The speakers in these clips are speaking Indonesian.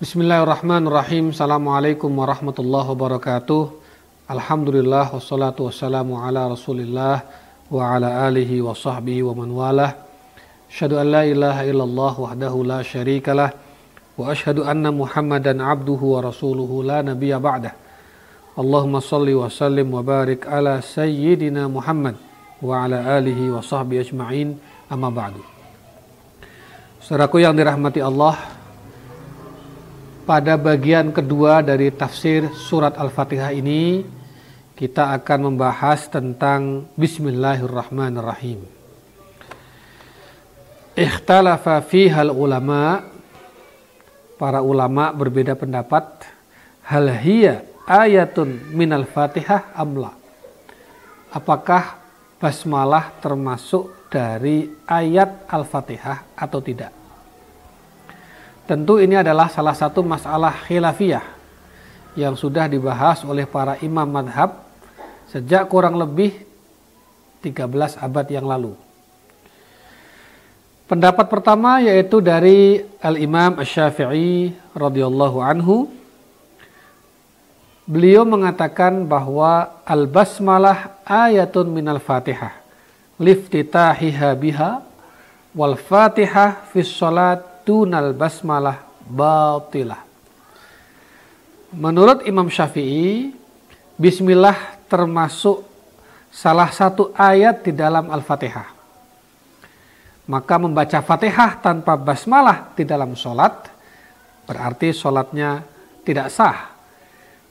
Bismillahirrahmanirrahim. Assalamualaikum warahmatullahi wabarakatuh. Alhamdulillah wassalatu wassalamu ala Rasulillah wa ala alihi wa sahbihi wa man walah. Asyhadu an la ilaha illallah wahdahu la syarikalah wa asyhadu anna Muhammadan abduhu wa rasuluhu la nabiyya ba'dah. Allahumma salli wa sallim wa barik ala sayyidina Muhammad wa ala alihi wa sahbihi ajma'in amma ba'du. Saudaraku yang dirahmati Allah, pada bagian kedua dari tafsir surat Al-Fatihah ini kita akan membahas tentang Bismillahirrahmanirrahim. Ikhtalafa fihal ulama. Para ulama berbeda pendapat. Hal hiya ayatun minal fatihah amla apakah basmalah termasuk dari ayat al-fatihah atau tidak tentu ini adalah salah satu masalah khilafiyah yang sudah dibahas oleh para imam madhab sejak kurang lebih 13 abad yang lalu Pendapat pertama yaitu dari Al-Imam Asy-Syafi'i radhiyallahu anhu. Beliau mengatakan bahwa al-basmalah ayatun minal Fatihah. Liftitahiha biha wal Fatihah fi dunal basmalah batilah. Menurut Imam Syafi'i, bismillah termasuk salah satu ayat di dalam Al-Fatihah maka membaca fatihah tanpa basmalah di dalam sholat berarti sholatnya tidak sah.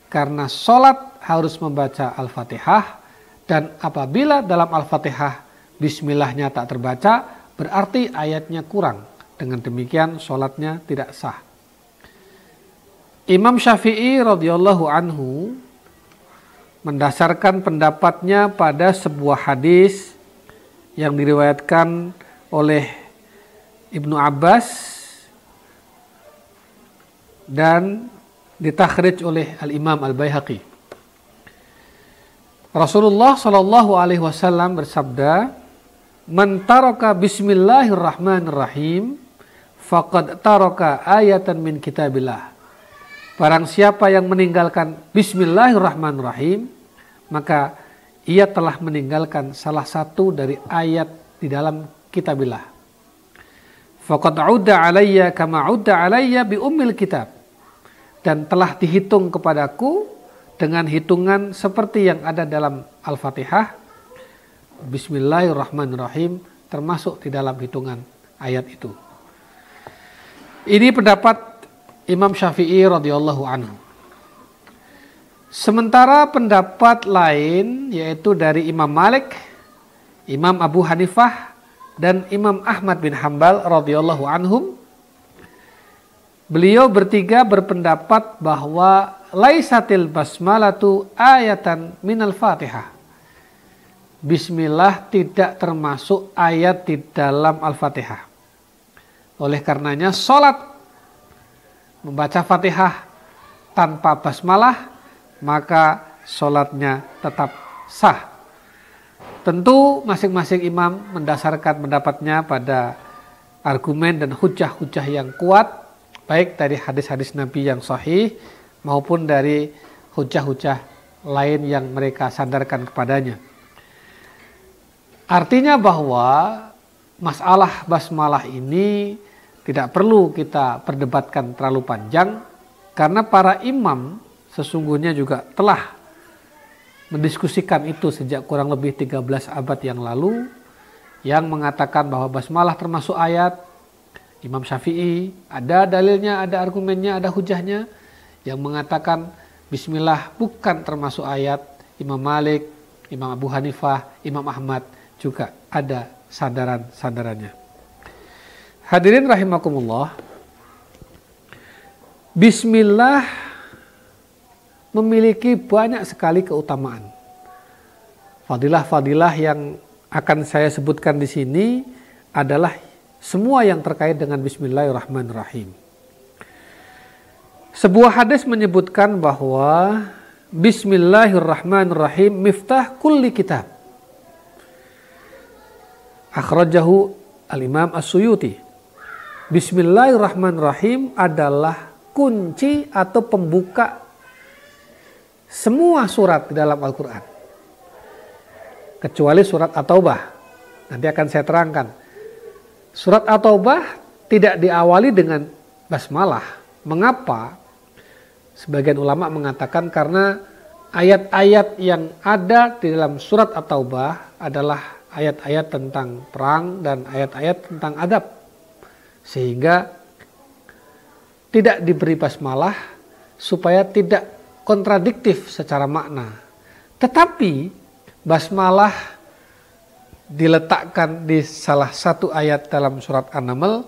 Karena sholat harus membaca al-fatihah dan apabila dalam al-fatihah bismillahnya tak terbaca berarti ayatnya kurang. Dengan demikian sholatnya tidak sah. Imam Syafi'i radhiyallahu anhu mendasarkan pendapatnya pada sebuah hadis yang diriwayatkan oleh Ibnu Abbas dan ditakhrij oleh Al-Imam Al-Baihaqi. Rasulullah Shallallahu alaihi wasallam bersabda, "Man taraka bismillahirrahmanirrahim faqad taraka ayatan min kitabillah." Barang siapa yang meninggalkan bismillahirrahmanirrahim, maka ia telah meninggalkan salah satu dari ayat di dalam kitabillah. Faqad udda alayya kama udda alayya bi ummil kitab. Dan telah dihitung kepadaku dengan hitungan seperti yang ada dalam Al-Fatihah. Bismillahirrahmanirrahim termasuk di dalam hitungan ayat itu. Ini pendapat Imam Syafi'i radhiyallahu anhu. Sementara pendapat lain yaitu dari Imam Malik, Imam Abu Hanifah dan Imam Ahmad bin Hambal radhiyallahu anhum beliau bertiga berpendapat bahwa laisatil basmalatu ayatan minal fatihah Bismillah tidak termasuk ayat di dalam Al-Fatihah. Oleh karenanya sholat membaca Fatihah tanpa basmalah maka sholatnya tetap sah. Tentu masing-masing imam mendasarkan pendapatnya pada argumen dan hujah-hujah yang kuat baik dari hadis-hadis Nabi yang sahih maupun dari hujah-hujah lain yang mereka sandarkan kepadanya. Artinya bahwa masalah basmalah ini tidak perlu kita perdebatkan terlalu panjang karena para imam sesungguhnya juga telah mendiskusikan itu sejak kurang lebih 13 abad yang lalu yang mengatakan bahwa basmalah termasuk ayat Imam Syafi'i ada dalilnya, ada argumennya, ada hujahnya yang mengatakan bismillah bukan termasuk ayat Imam Malik, Imam Abu Hanifah, Imam Ahmad juga ada sandaran-sandarannya. Hadirin rahimakumullah. Bismillah memiliki banyak sekali keutamaan. Fadilah-fadilah yang akan saya sebutkan di sini adalah semua yang terkait dengan Bismillahirrahmanirrahim. Sebuah hadis menyebutkan bahwa Bismillahirrahmanirrahim miftah kulli kitab. Akhrajahu al-Imam As-Suyuti. Bismillahirrahmanirrahim adalah kunci atau pembuka semua surat di dalam Al-Quran. Kecuali surat At-Taubah. Nanti akan saya terangkan. Surat At-Taubah tidak diawali dengan basmalah. Mengapa? Sebagian ulama mengatakan karena ayat-ayat yang ada di dalam surat At-Taubah adalah ayat-ayat tentang perang dan ayat-ayat tentang adab. Sehingga tidak diberi basmalah supaya tidak kontradiktif secara makna. Tetapi basmalah diletakkan di salah satu ayat dalam surat An-Naml,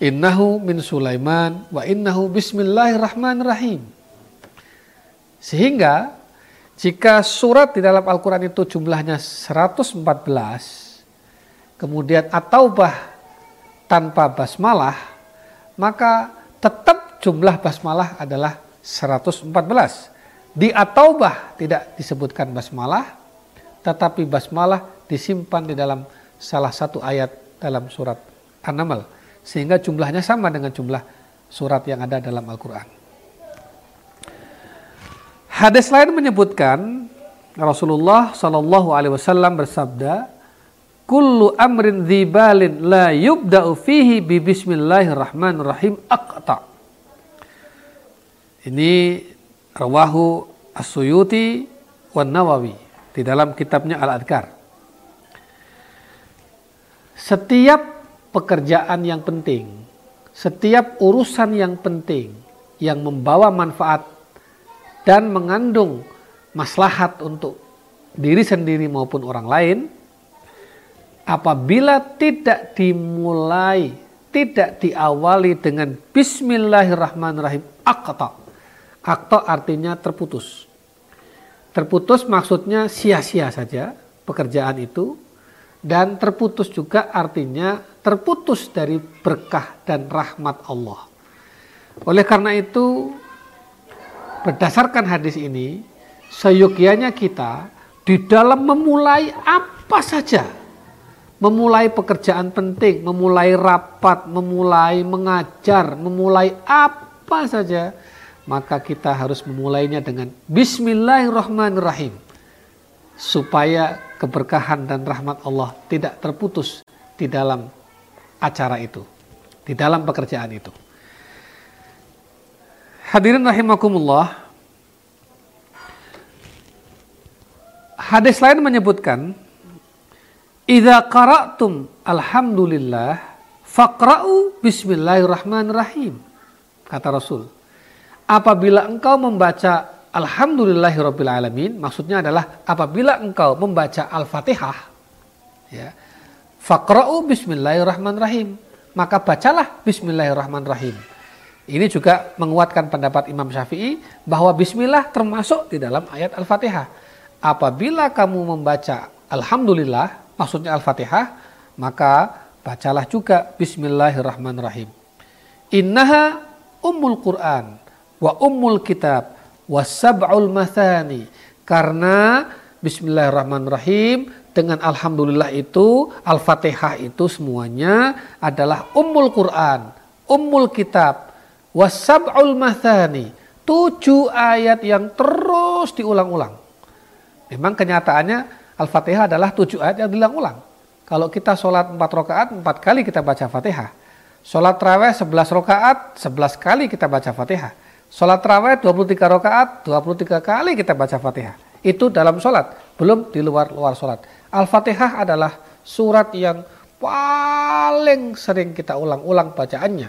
innahu min Sulaiman wa innahu bismillahirrahmanirrahim. Sehingga jika surat di dalam Al-Quran itu jumlahnya 114, kemudian at-taubah tanpa basmalah, maka tetap jumlah basmalah adalah 114. Di at-taubah tidak disebutkan basmalah, tetapi basmalah disimpan di dalam salah satu ayat dalam surat An-Naml. Sehingga jumlahnya sama dengan jumlah surat yang ada dalam Al-Quran. Hadis lain menyebutkan Rasulullah Shallallahu Alaihi Wasallam bersabda, "Kullu amrin dzibalin la yubda'u fihi bi Bismillahirrahmanirrahim aqta." Ini rawahu As-Suyuti wan Nawawi di dalam kitabnya Al-Adkar. Setiap pekerjaan yang penting, setiap urusan yang penting yang membawa manfaat dan mengandung maslahat untuk diri sendiri maupun orang lain apabila tidak dimulai tidak diawali dengan bismillahirrahmanirrahim akta. Akta artinya terputus. Terputus maksudnya sia-sia saja pekerjaan itu dan terputus juga artinya terputus dari berkah dan rahmat Allah. Oleh karena itu Berdasarkan hadis ini, seyogianya kita di dalam memulai apa saja, memulai pekerjaan penting, memulai rapat, memulai mengajar, memulai apa saja, maka kita harus memulainya dengan Bismillahirrahmanirrahim, supaya keberkahan dan rahmat Allah tidak terputus di dalam acara itu, di dalam pekerjaan itu. Hadirin rahimakumullah. Hadis lain menyebutkan Idza qara'tum alhamdulillah faqra'u bismillahirrahmanirrahim. Kata Rasul. Apabila engkau membaca alhamdulillahirabbil alamin, maksudnya adalah apabila engkau membaca Al-Fatihah ya. Faqra'u bismillahirrahmanirrahim. Maka bacalah bismillahirrahmanirrahim. Ini juga menguatkan pendapat Imam Syafi'i bahwa bismillah termasuk di dalam ayat Al-Fatihah. Apabila kamu membaca Alhamdulillah, maksudnya Al-Fatihah, maka bacalah juga Bismillahirrahmanirrahim. Innaha ummul Quran wa ummul kitab wa sab'ul mathani. Karena Bismillahirrahmanirrahim dengan Alhamdulillah itu, Al-Fatihah itu semuanya adalah ummul Quran, ummul kitab, wasab'ul mathani tujuh ayat yang terus diulang-ulang memang kenyataannya Al-Fatihah adalah tujuh ayat yang diulang-ulang. Kalau kita sholat empat rakaat empat kali kita baca Fatihah. Sholat terawih sebelas rakaat sebelas kali kita baca Fatihah. Sholat terawih 23 rakaat 23 kali kita baca Fatihah. Itu dalam sholat belum di luar luar sholat. Al-Fatihah adalah surat yang paling sering kita ulang-ulang bacaannya.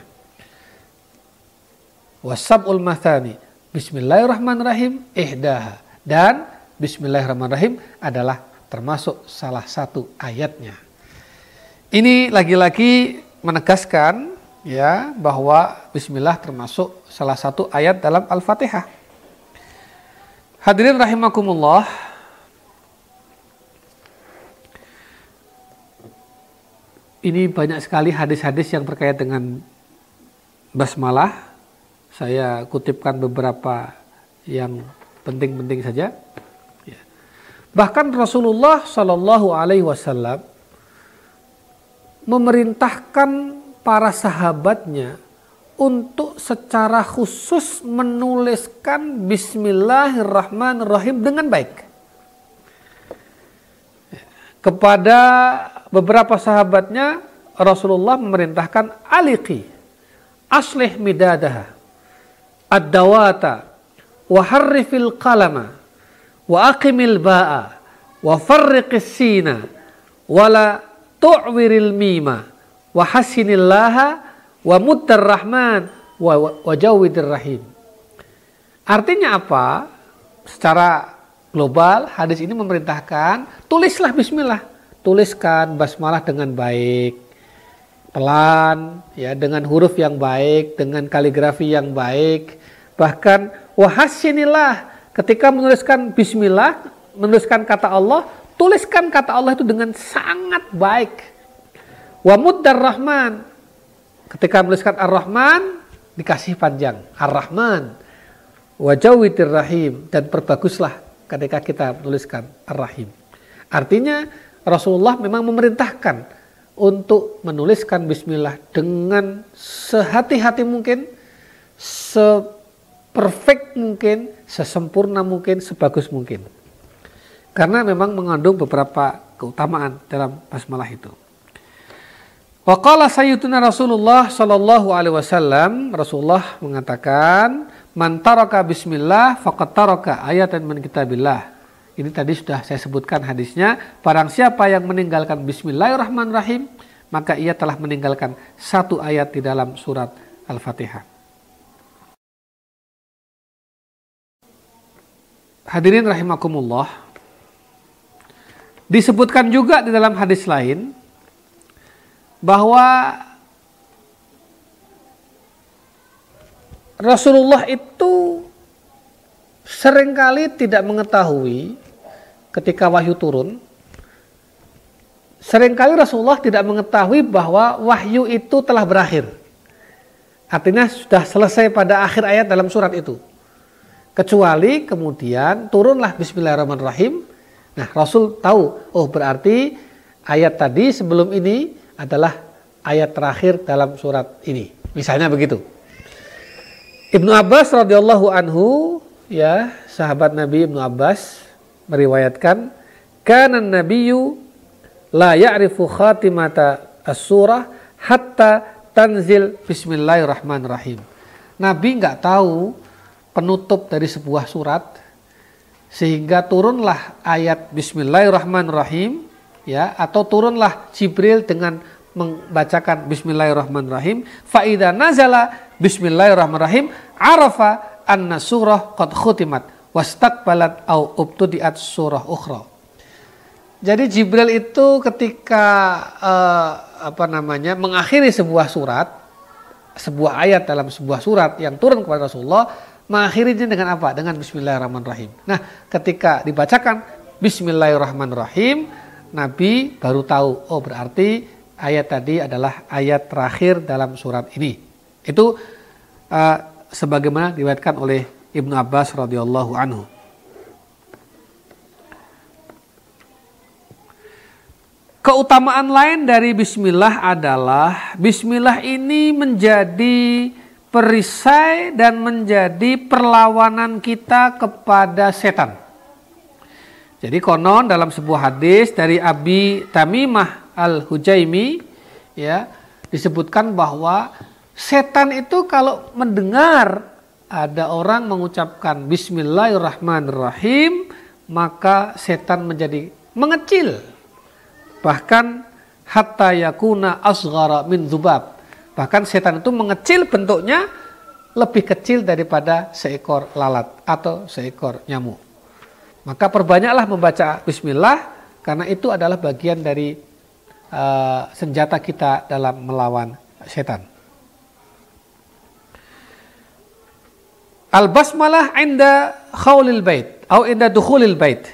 Wasabul mathani. Bismillahirrahmanirrahim ihdaha. Dan Bismillahirrahmanirrahim adalah termasuk salah satu ayatnya. Ini lagi-lagi menegaskan ya bahwa bismillah termasuk salah satu ayat dalam Al-Fatihah. Hadirin rahimakumullah. Ini banyak sekali hadis-hadis yang terkait dengan basmalah saya kutipkan beberapa yang penting-penting saja. Bahkan Rasulullah Shallallahu Alaihi Wasallam memerintahkan para sahabatnya untuk secara khusus menuliskan Bismillahirrahmanirrahim dengan baik. Kepada beberapa sahabatnya Rasulullah memerintahkan aliki aslih midadaha ad-dawata wa harrifil qalama wa aqimil ba'a wa farriqis sina wala tu'wiril mima wa hasinillaha wa muddar rahman wa, wa jawidir rahim. Artinya apa? Secara global hadis ini memerintahkan tulislah bismillah, tuliskan basmalah dengan baik. Pelan ya dengan huruf yang baik, dengan kaligrafi yang baik. Bahkan wahasinilah ketika menuliskan bismillah, menuliskan kata Allah, tuliskan kata Allah itu dengan sangat baik. Wa muddar rahman Ketika menuliskan Ar-Rahman dikasih panjang Ar-Rahman wajawitir rahim dan perbaguslah ketika kita menuliskan Ar-Rahim. Artinya Rasulullah memang memerintahkan untuk menuliskan bismillah dengan sehati-hati mungkin, seperfect mungkin, sesempurna mungkin, sebagus mungkin. Karena memang mengandung beberapa keutamaan dalam basmalah itu. Waqala sayyiduna Rasulullah sallallahu alaihi wasallam Rasulullah mengatakan man taraka bismillah faqad taraka ayatan min kitabillah. Ini tadi sudah saya sebutkan hadisnya, barang siapa yang meninggalkan bismillahirrahmanirrahim maka ia telah meninggalkan satu ayat di dalam surat Al-Fatihah. Hadirin rahimakumullah. Disebutkan juga di dalam hadis lain bahwa Rasulullah itu sering kali tidak mengetahui ketika wahyu turun. Seringkali Rasulullah tidak mengetahui bahwa wahyu itu telah berakhir. Artinya sudah selesai pada akhir ayat dalam surat itu. Kecuali kemudian turunlah Bismillahirrahmanirrahim. Nah Rasul tahu, oh berarti ayat tadi sebelum ini adalah ayat terakhir dalam surat ini. Misalnya begitu. Ibnu Abbas radhiyallahu anhu ya sahabat Nabi Ibnu Abbas meriwayatkan kana nabiyyu la ya'rifu khatimata as-surah hatta tanzil bismillahirrahmanirrahim. Nabi nggak tahu penutup dari sebuah surat sehingga turunlah ayat bismillahirrahmanirrahim ya atau turunlah Jibril dengan membacakan Bismillahirrahmanirrahim faida nazala Bismillahirrahmanirrahim arafa anna surah qad khutimat wastaqbalat au ubtudiat surah ukhra. Jadi Jibril itu ketika uh, apa namanya mengakhiri sebuah surat sebuah ayat dalam sebuah surat yang turun kepada Rasulullah mengakhirinya dengan apa? Dengan Bismillahirrahmanirrahim. Nah, ketika dibacakan Bismillahirrahmanirrahim, Nabi baru tahu, oh berarti ayat tadi adalah ayat terakhir dalam surat ini. Itu uh, sebagaimana diriwayatkan oleh Ibnu Abbas radhiyallahu anhu. Keutamaan lain dari bismillah adalah bismillah ini menjadi perisai dan menjadi perlawanan kita kepada setan. Jadi konon dalam sebuah hadis dari Abi Tamimah Al-Hujaimi ya disebutkan bahwa setan itu kalau mendengar ada orang mengucapkan bismillahirrahmanirrahim maka setan menjadi mengecil bahkan hatta yakuna asghara min zubab bahkan setan itu mengecil bentuknya lebih kecil daripada seekor lalat atau seekor nyamuk maka perbanyaklah membaca bismillah karena itu adalah bagian dari uh, senjata kita dalam melawan setan. Al basmalah inda khawlil bait atau inda dukhulil bait.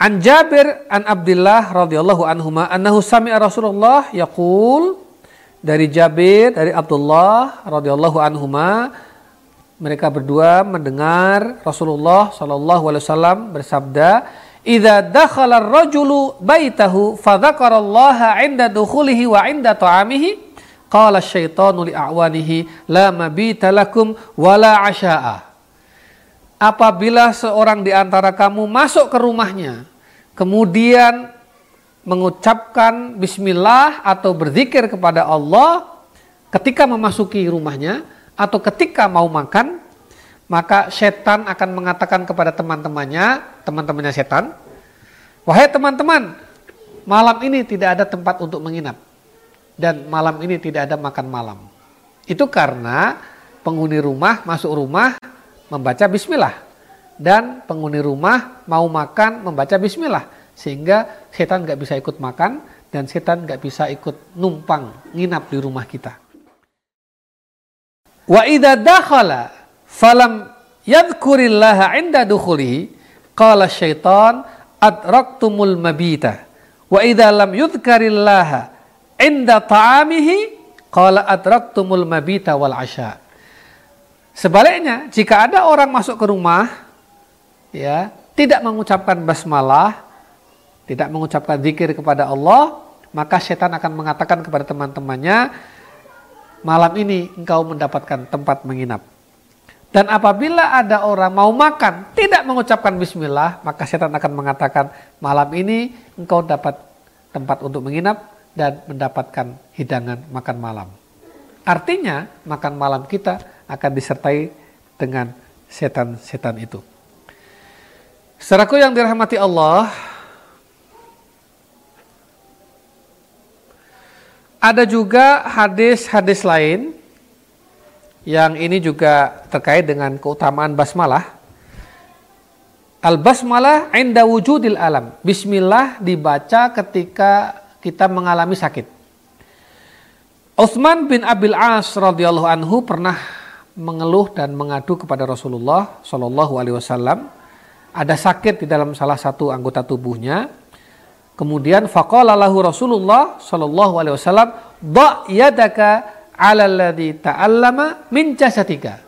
An Jabir an Abdullah radhiyallahu anhuma annahu sami'a Rasulullah yaqul dari Jabir dari Abdullah radhiyallahu anhuma mereka berdua mendengar Rasulullah Shallallahu Alaihi Wasallam bersabda, "Idza dakhala ar-rajulu baitahu fadzakarallaha 'inda dukhulihi wa 'inda ta'amihi, qala syaitanu li'awanihi la mabita lakum wala asya'a. Apabila seorang di antara kamu masuk ke rumahnya, kemudian mengucapkan bismillah atau berzikir kepada Allah ketika memasuki rumahnya atau ketika mau makan, maka setan akan mengatakan kepada teman-temannya, teman-temannya setan, "Wahai teman-teman, malam ini tidak ada tempat untuk menginap dan malam ini tidak ada makan malam. Itu karena penghuni rumah masuk rumah membaca bismillah dan penghuni rumah mau makan membaca bismillah sehingga setan nggak bisa ikut makan dan setan nggak bisa ikut numpang nginap di rumah kita. Wa idza dakhala falam yadhkurillaha 'inda dukhulihi qala syaitan adraktumul mabita Wa idza lam yudhkarillaha inda ta'amihi qala adraktumul mabita wal asya. Sebaliknya, jika ada orang masuk ke rumah ya, tidak mengucapkan basmalah, tidak mengucapkan zikir kepada Allah, maka setan akan mengatakan kepada teman-temannya, malam ini engkau mendapatkan tempat menginap. Dan apabila ada orang mau makan tidak mengucapkan bismillah, maka setan akan mengatakan malam ini engkau dapat tempat untuk menginap dan mendapatkan hidangan makan malam. Artinya makan malam kita akan disertai dengan setan-setan itu. Saudaraku yang dirahmati Allah, ada juga hadis-hadis lain yang ini juga terkait dengan keutamaan basmalah. Al basmalah inda wujudil alam. Bismillah dibaca ketika kita mengalami sakit. Utsman bin Abil As radhiyallahu anhu pernah mengeluh dan mengadu kepada Rasulullah Shallallahu alaihi wasallam ada sakit di dalam salah satu anggota tubuhnya. Kemudian faqala lahu Rasulullah Shallallahu alaihi wasallam, "Dha yadaka alalladhi ta'allama min jasadika.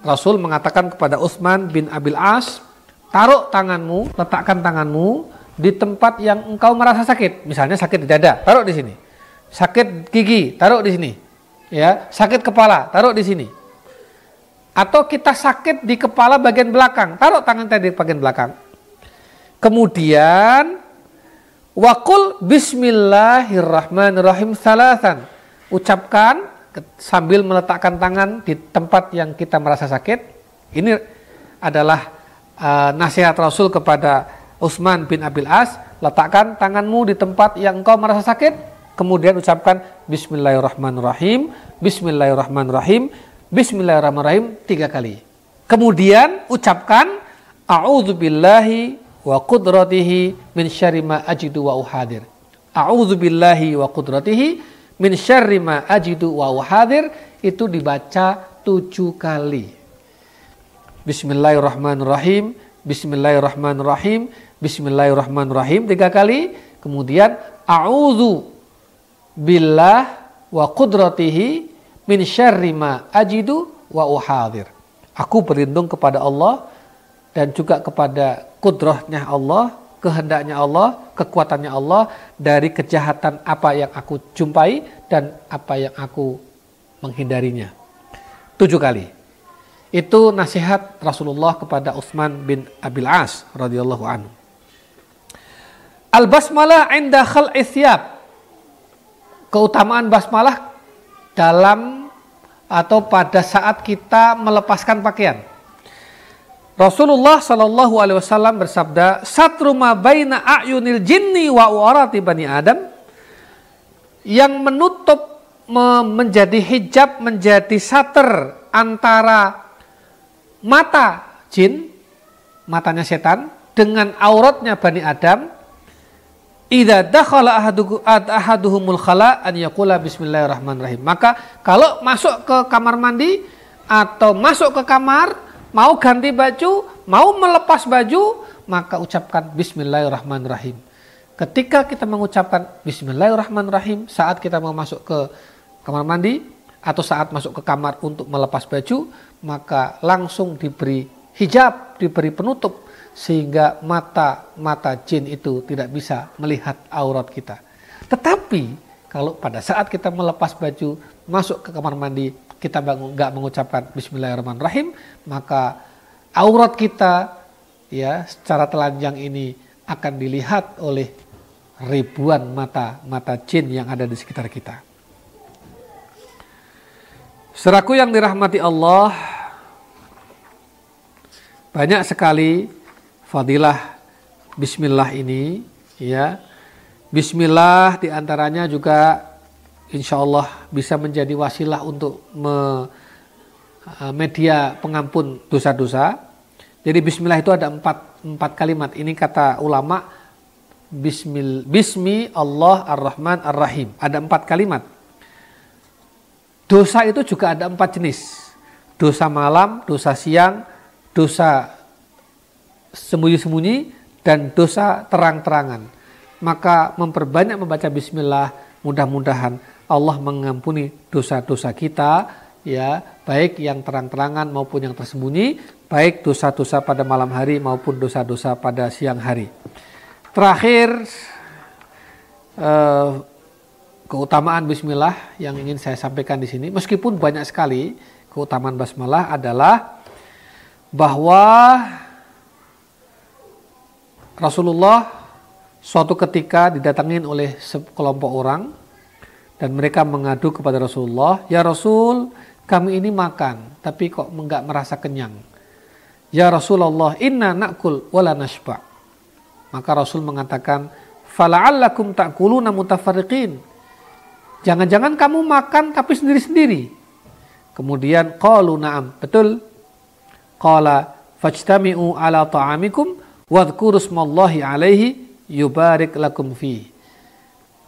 Rasul mengatakan kepada Utsman bin Abil As, taruh tanganmu, letakkan tanganmu di tempat yang engkau merasa sakit. Misalnya sakit di dada, taruh di sini. Sakit gigi, taruh di sini. Ya, sakit kepala, taruh di sini. Atau kita sakit di kepala bagian belakang, taruh tangan tadi di bagian belakang. Kemudian wakul bismillahirrahmanirrahim salasan ucapkan sambil meletakkan tangan di tempat yang kita merasa sakit. Ini adalah uh, nasihat Rasul kepada Utsman bin Abil As, letakkan tanganmu di tempat yang engkau merasa sakit, kemudian ucapkan Bismillahirrahmanirrahim, Bismillahirrahmanirrahim, Bismillahirrahmanirrahim tiga kali. Kemudian ucapkan A'udzubillahi wa qudratihi min syarri ma ajidu wa uhadir. A'udzubillahi wa qudratihi min syarri ma ajidu wa hadir itu dibaca tujuh kali. Bismillahirrahmanirrahim, Bismillahirrahmanirrahim, Bismillahirrahmanirrahim tiga kali. Kemudian a'udzu billah wa qudratihi min syarri ma ajidu wa uhadir. Aku berlindung kepada Allah dan juga kepada kudrahnya Allah kehendaknya Allah, kekuatannya Allah dari kejahatan apa yang aku jumpai dan apa yang aku menghindarinya. Tujuh kali. Itu nasihat Rasulullah kepada Utsman bin Abil As radhiyallahu anhu. Al basmalah inda khal isyab. Keutamaan basmalah dalam atau pada saat kita melepaskan pakaian. Rasulullah Shallallahu Alaihi Wasallam bersabda, "Satru ma baina ayunil jinni wa warati bani Adam." Yang menutup menjadi hijab, menjadi sater antara mata jin, matanya setan, dengan auratnya bani Adam. Idza dakhala ahaduhumul khala an yaqula bismillahirrahmanirrahim. Maka kalau masuk ke kamar mandi atau masuk ke kamar mau ganti baju, mau melepas baju, maka ucapkan Bismillahirrahmanirrahim. Ketika kita mengucapkan Bismillahirrahmanirrahim saat kita mau masuk ke kamar mandi atau saat masuk ke kamar untuk melepas baju, maka langsung diberi hijab, diberi penutup sehingga mata-mata jin itu tidak bisa melihat aurat kita. Tetapi kalau pada saat kita melepas baju masuk ke kamar mandi kita nggak mengucapkan Bismillahirrahmanirrahim maka aurat kita ya secara telanjang ini akan dilihat oleh ribuan mata mata jin yang ada di sekitar kita. Seraku yang dirahmati Allah banyak sekali fadilah Bismillah ini ya Bismillah di antaranya juga insya Allah bisa menjadi wasilah untuk me, eh, media pengampun dosa-dosa. Jadi Bismillah itu ada empat, empat kalimat. Ini kata ulama Bismil, Bismi Allah Ar-Rahman Ar-Rahim. Ada empat kalimat. Dosa itu juga ada empat jenis. Dosa malam, dosa siang, dosa sembunyi-sembunyi, dan dosa terang-terangan maka memperbanyak membaca bismillah mudah-mudahan Allah mengampuni dosa-dosa kita ya baik yang terang-terangan maupun yang tersembunyi baik dosa-dosa pada malam hari maupun dosa-dosa pada siang hari. Terakhir eh, keutamaan bismillah yang ingin saya sampaikan di sini meskipun banyak sekali keutamaan basmalah adalah bahwa Rasulullah Suatu ketika didatangin oleh sekelompok orang dan mereka mengadu kepada Rasulullah, "Ya Rasul, kami ini makan tapi kok enggak merasa kenyang." "Ya Rasulullah, inna nakul wala nashba." Maka Rasul mengatakan, "Fala'allakum ta'kuluna mutafarriqin." Jangan-jangan kamu makan tapi sendiri-sendiri. Kemudian qalu na'am. Betul? Qala fajtami'u ala ta'amikum wadhkuru smallahi alaihi yubarik lakum fi.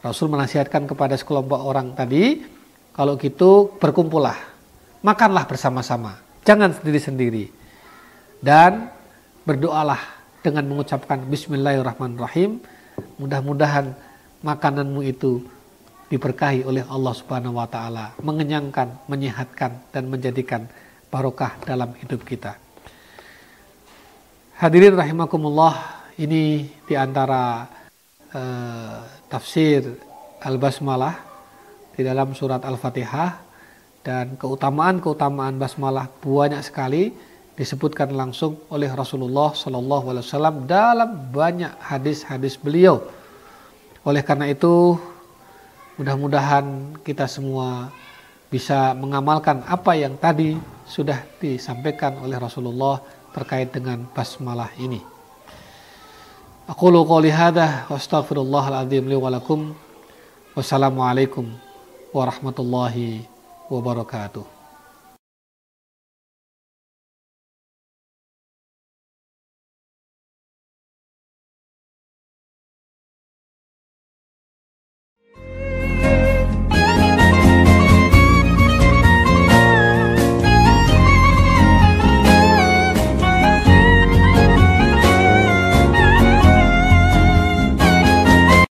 Rasul menasihatkan kepada sekelompok orang tadi, kalau gitu berkumpullah, makanlah bersama-sama, jangan sendiri-sendiri. Dan berdoalah dengan mengucapkan bismillahirrahmanirrahim. Mudah-mudahan makananmu itu diberkahi oleh Allah Subhanahu wa taala, mengenyangkan, menyehatkan dan menjadikan barokah dalam hidup kita. Hadirin rahimakumullah, ini di antara uh, tafsir Al-Basmalah di dalam surat Al-Fatihah dan keutamaan-keutamaan basmalah banyak sekali disebutkan langsung oleh Rasulullah Shallallahu Alaihi Wasallam dalam banyak hadis-hadis beliau. Oleh karena itu, mudah-mudahan kita semua bisa mengamalkan apa yang tadi sudah disampaikan oleh Rasulullah terkait dengan basmalah ini. Aqulu qawli hadha wa astaghfirullahal azim li wa lakum. Warahmatullahi wabarakatuh.